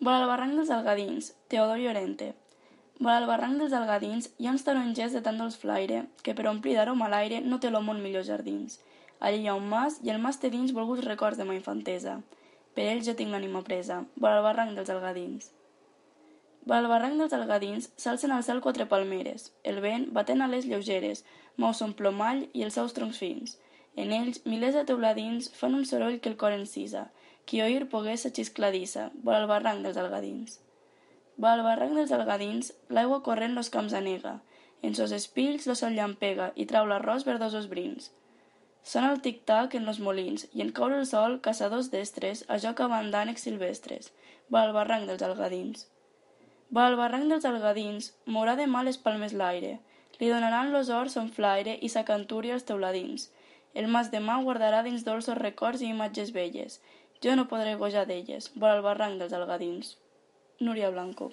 Vora el barranc dels Algadins, Teodor Llorente. Vora el barranc dels Algadins hi ha uns tarongers de tant dolç flaire que per omplir d'aroma l'aire no té l'home millors jardins. Allí hi ha un mas i el mas té dins volguts records de ma infantesa. Per ells jo tinc l'ànima presa, vora el barranc dels Algadins. Vora el barranc dels Algadins s'alcen al cel quatre palmeres, el vent batent a les lleugeres, mou son plomall i els seus troncs fins. En ells, milers de teuladins fan un soroll que el cor encisa, qui oir pogués a xiscladissa, vora el barranc dels Algadins. Va al barranc dels Algadins, l'aigua corrent los camps anega, en sos espills lo sol llampega i trau l'arròs verdosos brins. Sona el tic-tac en los molins i en caure el sol, caçadors d'estres, a joc amb silvestres. Va al barranc dels Algadins. Va al barranc dels Algadins, mourà de mal les palmes l'aire, li donaran los horts son flaire i sa cantúria als teuladins. El mas de mà guardarà dins dolços records i imatges velles, jo no podré gojar d'elles, vora el barranc dels Algadins. Núria Blanco.